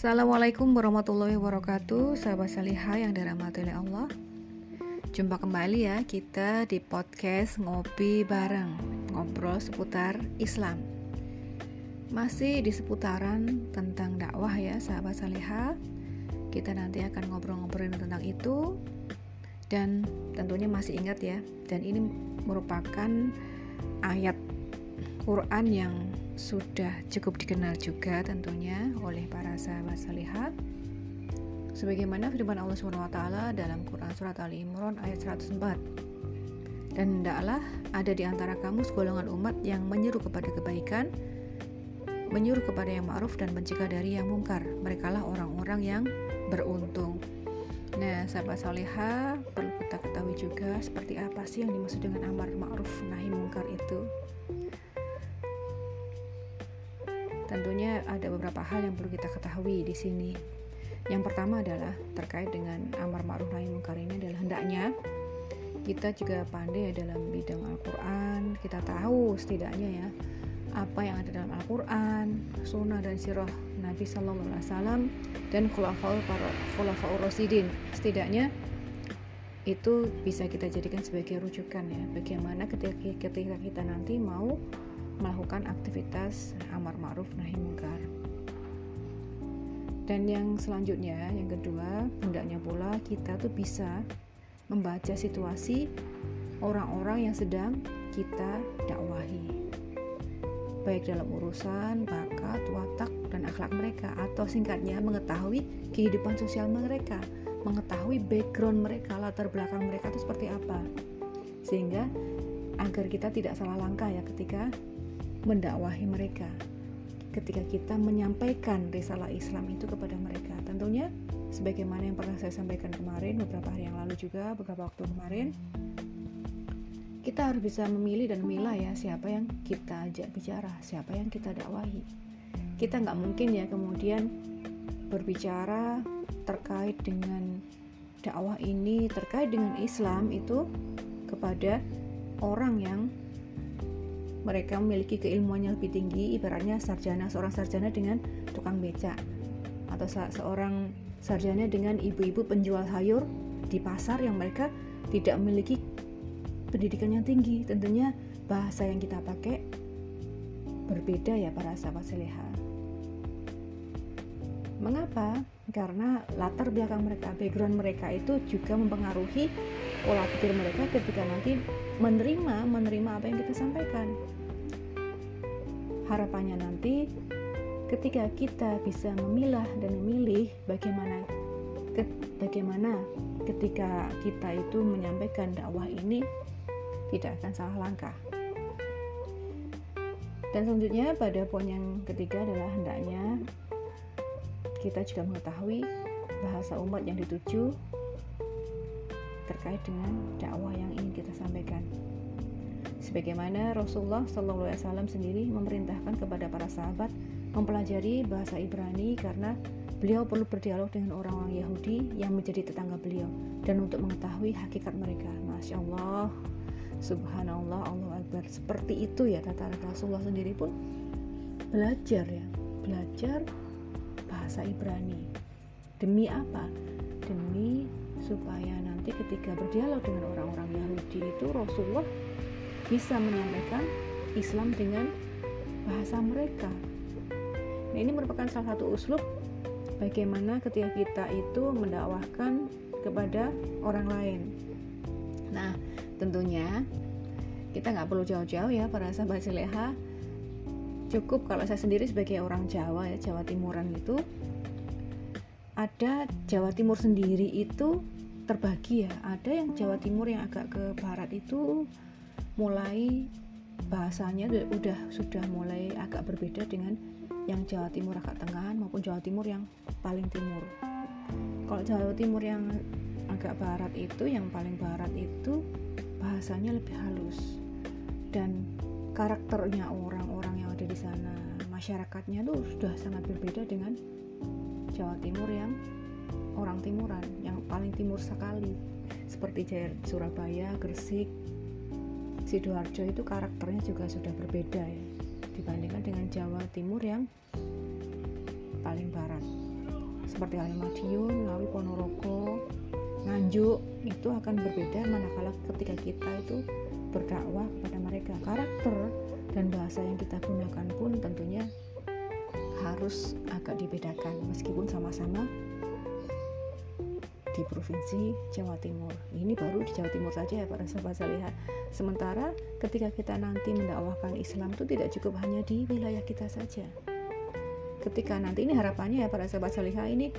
Assalamualaikum warahmatullahi wabarakatuh Sahabat salihah yang dirahmati oleh Allah. Jumpa kembali ya kita di podcast Ngopi Bareng Ngobrol seputar Islam. Masih di seputaran tentang dakwah ya sahabat salihah. Kita nanti akan ngobrol-ngobrolin tentang itu. Dan tentunya masih ingat ya Dan ini merupakan ayat Quran yang sudah cukup dikenal juga tentunya oleh para sahabat salihah sebagaimana firman Allah SWT dalam Quran surat Ali Imran ayat 104 dan hendaklah ada di antara kamu segolongan umat yang menyeru kepada kebaikan menyuruh kepada yang ma'ruf dan mencegah dari yang mungkar. Merekalah orang-orang yang beruntung. Nah, sahabat salihah perlu kita ketahui juga seperti apa sih yang dimaksud dengan amar ma'ruf nahi mungkar itu. Tentunya ada beberapa hal yang perlu kita ketahui di sini. Yang pertama adalah terkait dengan amar ma'ruf nahi munkar ini adalah hendaknya kita juga pandai dalam bidang Al-Quran. Kita tahu setidaknya ya apa yang ada dalam Al-Quran sunnah dan sirah Nabi Sallallahu Alaihi Wasallam dan khulafaul para khulafaul rasidin. Setidaknya itu bisa kita jadikan sebagai rujukan ya. Bagaimana ketika, ketika kita nanti mau melakukan aktivitas amar ma'ruf nahi mungkar. Dan yang selanjutnya, yang kedua, hendaknya pula kita tuh bisa membaca situasi orang-orang yang sedang kita dakwahi. Baik dalam urusan bakat, watak, dan akhlak mereka atau singkatnya mengetahui kehidupan sosial mereka, mengetahui background mereka, latar belakang mereka itu seperti apa. Sehingga agar kita tidak salah langkah ya ketika mendakwahi mereka ketika kita menyampaikan risalah Islam itu kepada mereka. Tentunya sebagaimana yang pernah saya sampaikan kemarin beberapa hari yang lalu juga beberapa waktu kemarin kita harus bisa memilih dan memilah ya siapa yang kita ajak bicara siapa yang kita dakwahi. Kita nggak mungkin ya kemudian berbicara terkait dengan dakwah ini terkait dengan Islam itu kepada orang yang mereka memiliki keilmuan yang lebih tinggi ibaratnya sarjana seorang sarjana dengan tukang beca atau seorang sarjana dengan ibu-ibu penjual sayur di pasar yang mereka tidak memiliki pendidikan yang tinggi. Tentunya bahasa yang kita pakai berbeda ya para sahabat seleha. Mengapa? karena latar belakang mereka, background mereka itu juga mempengaruhi pola pikir mereka ketika nanti menerima menerima apa yang kita sampaikan. Harapannya nanti ketika kita bisa memilah dan memilih bagaimana ke, bagaimana ketika kita itu menyampaikan dakwah ini tidak akan salah langkah. Dan selanjutnya pada poin yang ketiga adalah hendaknya kita juga mengetahui bahasa umat yang dituju terkait dengan dakwah yang ingin kita sampaikan. Sebagaimana Rasulullah Wasallam sendiri memerintahkan kepada para sahabat mempelajari bahasa Ibrani karena beliau perlu berdialog dengan orang-orang Yahudi yang menjadi tetangga beliau dan untuk mengetahui hakikat mereka. Masya Allah, Subhanallah, Allah Akbar. Seperti itu ya tata Rasulullah sendiri pun belajar ya, belajar bahasa Ibrani. Demi apa? Demi supaya nanti ketika berdialog dengan orang-orang Yahudi itu Rasulullah bisa menyampaikan Islam dengan bahasa mereka. Nah, ini merupakan salah satu uslub bagaimana ketika kita itu mendakwahkan kepada orang lain. Nah, tentunya kita nggak perlu jauh-jauh ya para sahabat seleha. Cukup kalau saya sendiri sebagai orang Jawa ya Jawa Timuran itu ada Jawa Timur sendiri itu terbagi ya ada yang Jawa Timur yang agak ke barat itu mulai bahasanya udah sudah mulai agak berbeda dengan yang Jawa Timur agak tengah maupun Jawa Timur yang paling timur. Kalau Jawa Timur yang agak barat itu yang paling barat itu bahasanya lebih halus. Dan karakternya orang-orang yang ada di sana masyarakatnya tuh sudah sangat berbeda dengan Jawa Timur yang orang timuran yang paling timur sekali seperti Surabaya, Gresik, Sidoarjo itu karakternya juga sudah berbeda ya dibandingkan dengan Jawa Timur yang paling barat. seperti Madiun, Ngawi, Ponorogo, Nganjuk itu akan berbeda manakala ketika kita itu berdakwah kepada mereka. Karakter dan bahasa yang kita gunakan pun tentunya harus agak dibedakan meskipun sama-sama di provinsi Jawa Timur. Ini baru di Jawa Timur saja ya para sahabat salihah. Sementara ketika kita nanti mendakwahkan Islam itu tidak cukup hanya di wilayah kita saja. Ketika nanti ini harapannya ya para sahabat salihah ini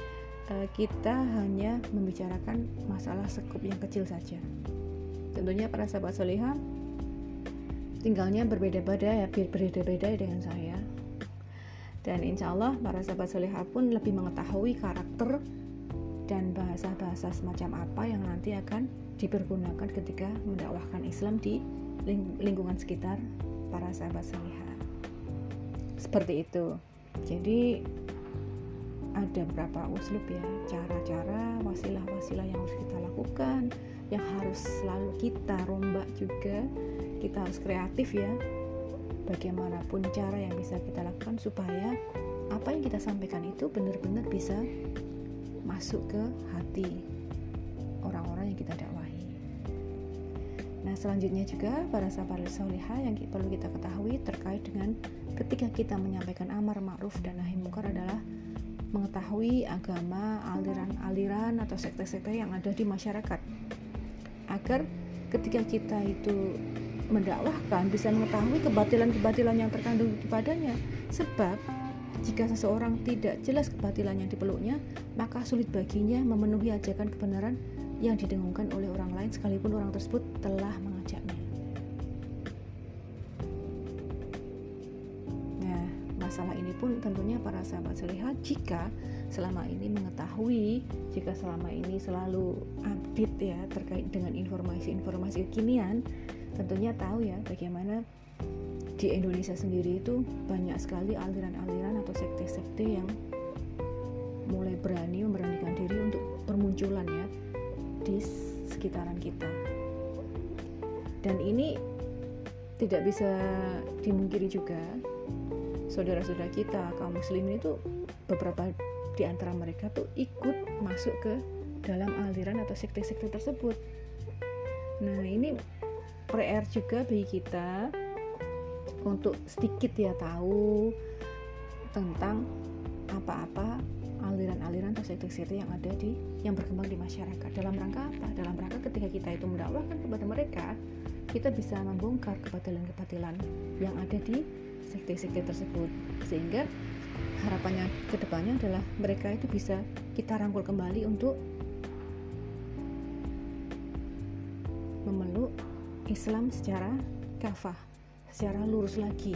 eh, kita hanya membicarakan masalah sekup yang kecil saja. Tentunya para sahabat salihah tinggalnya berbeda-beda ya berbeda-beda dengan saya dan insya Allah para sahabat salihah pun lebih mengetahui karakter dan bahasa-bahasa semacam apa yang nanti akan dipergunakan ketika mendakwahkan Islam di lingkungan sekitar para sahabat salihah. Seperti itu. Jadi ada beberapa uslub ya, cara-cara, wasilah-wasilah yang harus kita lakukan, yang harus selalu kita rombak juga. Kita harus kreatif ya. Bagaimanapun cara yang bisa kita lakukan supaya apa yang kita sampaikan itu benar-benar bisa masuk ke hati orang-orang yang kita dakwahi. Nah, selanjutnya juga para sahabat solehah yang perlu kita ketahui terkait dengan ketika kita menyampaikan amar ma'ruf dan nahi mungkar adalah mengetahui agama, aliran-aliran atau sekte-sekte yang ada di masyarakat. Agar ketika kita itu mendakwahkan bisa mengetahui kebatilan-kebatilan yang terkandung di padanya. Sebab jika seseorang tidak jelas kebatilan yang dipeluknya, maka sulit baginya memenuhi ajakan kebenaran yang didengungkan oleh orang lain sekalipun orang tersebut telah mengajaknya. Nah, masalah ini pun tentunya para sahabat selihat jika selama ini mengetahui, jika selama ini selalu update ya terkait dengan informasi-informasi kekinian, tentunya tahu ya bagaimana di Indonesia sendiri itu banyak sekali aliran-aliran atau sekte-sekte yang mulai berani memberanikan diri untuk bermunculan ya di sekitaran kita. Dan ini tidak bisa dimungkiri juga saudara-saudara kita kaum muslimin itu beberapa di antara mereka tuh ikut masuk ke dalam aliran atau sekte-sekte tersebut. Nah, ini PR juga bagi kita untuk sedikit ya tahu tentang apa-apa aliran-aliran atau yang ada di yang berkembang di masyarakat. Dalam rangka apa? Dalam rangka ketika kita itu mendakwahkan kepada mereka, kita bisa membongkar kebatilan-kebatilan yang ada di sekte-sekte tersebut. Sehingga harapannya ke depannya adalah mereka itu bisa kita rangkul kembali untuk memeluk Islam secara kafah secara lurus lagi.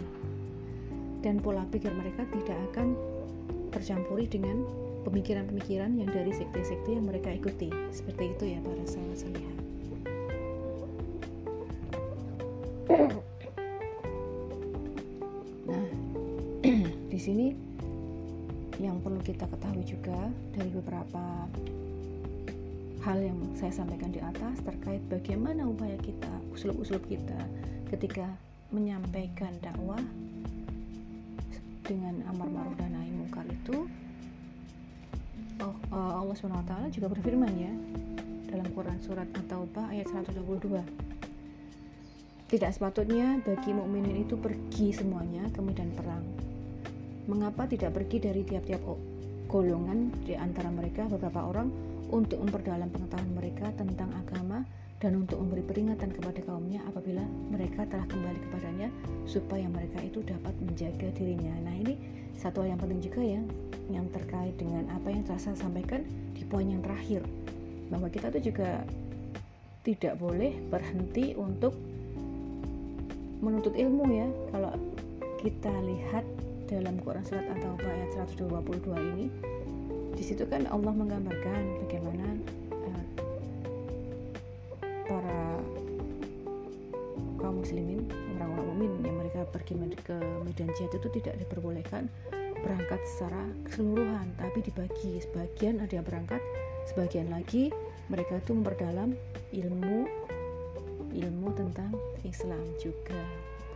Dan pola pikir mereka tidak akan tercampuri dengan pemikiran-pemikiran yang dari sekte-sekte yang mereka ikuti. Seperti itu ya para sahabat sekalian. Nah di sini yang perlu kita ketahui juga dari beberapa hal yang saya sampaikan di atas terkait bagaimana upaya kita, usul-usul kita ketika menyampaikan dakwah dengan amar ma'ruf dan nahi mungkar itu oh, uh, Allah SWT juga berfirman ya dalam Quran surat At-Taubah ayat 122 tidak sepatutnya bagi mukminin itu pergi semuanya ke medan perang. Mengapa tidak pergi dari tiap-tiap golongan di antara mereka beberapa orang untuk memperdalam pengetahuan mereka tentang agama dan untuk memberi peringatan kepada kaumnya apabila mereka telah kembali kepadanya supaya mereka itu dapat menjaga dirinya. Nah, ini satu hal yang penting juga ya yang terkait dengan apa yang telah saya sampaikan di poin yang terakhir bahwa kita tuh juga tidak boleh berhenti untuk menuntut ilmu ya. Kalau kita lihat dalam Quran surat At-Taubah ayat 122 ini di situ kan Allah menggambarkan bagaimana muslimin orang-orang mukmin yang mereka pergi ke medan jihad itu tidak diperbolehkan berangkat secara keseluruhan tapi dibagi. Sebagian ada yang berangkat sebagian lagi mereka itu memperdalam ilmu ilmu tentang Islam juga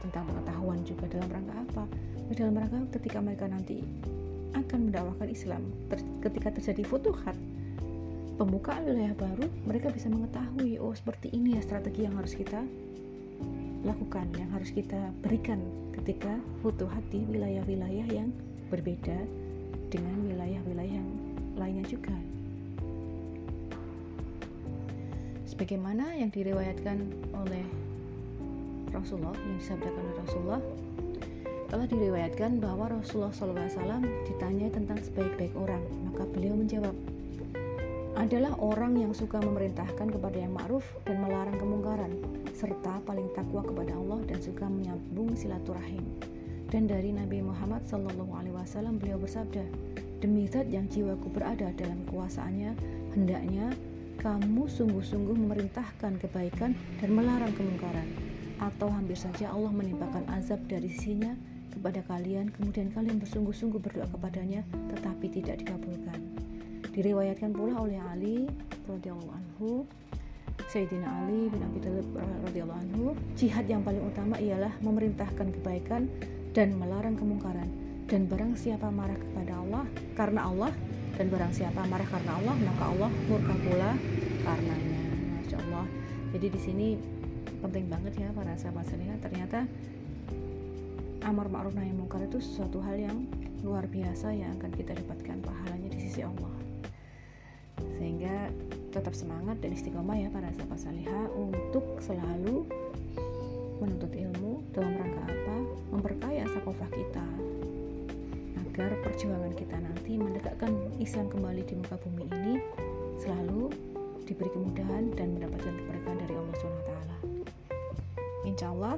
tentang pengetahuan juga dalam rangka apa? Dalam rangka ketika mereka nanti akan mendakwahkan Islam ter ketika terjadi futuhat pembukaan wilayah baru mereka bisa mengetahui oh seperti ini ya strategi yang harus kita lakukan yang harus kita berikan ketika futuhat di wilayah-wilayah yang berbeda dengan wilayah-wilayah yang lainnya juga. Sebagaimana yang diriwayatkan oleh Rasulullah yang disabdakan oleh Rasulullah telah diriwayatkan bahwa Rasulullah SAW ditanya tentang sebaik-baik orang, maka beliau menjawab, adalah orang yang suka memerintahkan kepada yang ma'ruf dan melarang kemungkaran, serta paling takwa kepada Allah dan suka menyambung silaturahim. Dan dari Nabi Muhammad SAW beliau bersabda, demi zat yang jiwaku berada dalam kekuasaannya, hendaknya kamu sungguh-sungguh memerintahkan kebaikan dan melarang kemungkaran, atau hampir saja Allah menimpakan azab dari sisinya kepada kalian, kemudian kalian bersungguh-sungguh berdoa kepadanya, tetapi tidak dikabulkan. Diriwayatkan pula oleh Ali radhiyallahu anhu, Sayyidina Ali bin Abi Thalib radhiyallahu anhu, jihad yang paling utama ialah memerintahkan kebaikan dan melarang kemungkaran. Dan barang siapa marah kepada Allah karena Allah dan barang siapa marah karena Allah maka Allah murka pula karenanya. Masya Allah. Jadi di sini penting banget ya para sahabat sekalian. Ternyata amar ma'ruf nahi mungkar itu sesuatu hal yang luar biasa yang akan kita dapatkan pahalanya di sisi Allah sehingga tetap semangat dan istiqomah ya para sahabat salihah untuk selalu menuntut ilmu dalam rangka apa memperkaya sakofah kita agar perjuangan kita nanti mendekatkan Islam kembali di muka bumi ini selalu diberi kemudahan dan mendapatkan keberkahan dari Allah SWT Insya Allah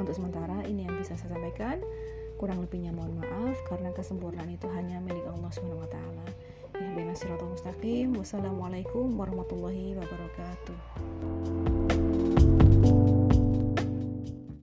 untuk sementara ini yang bisa saya sampaikan. Kurang lebihnya mohon maaf karena kesempurnaan itu hanya milik Allah Subhanahu wa taala. Mustaqim. Wassalamualaikum warahmatullahi wabarakatuh.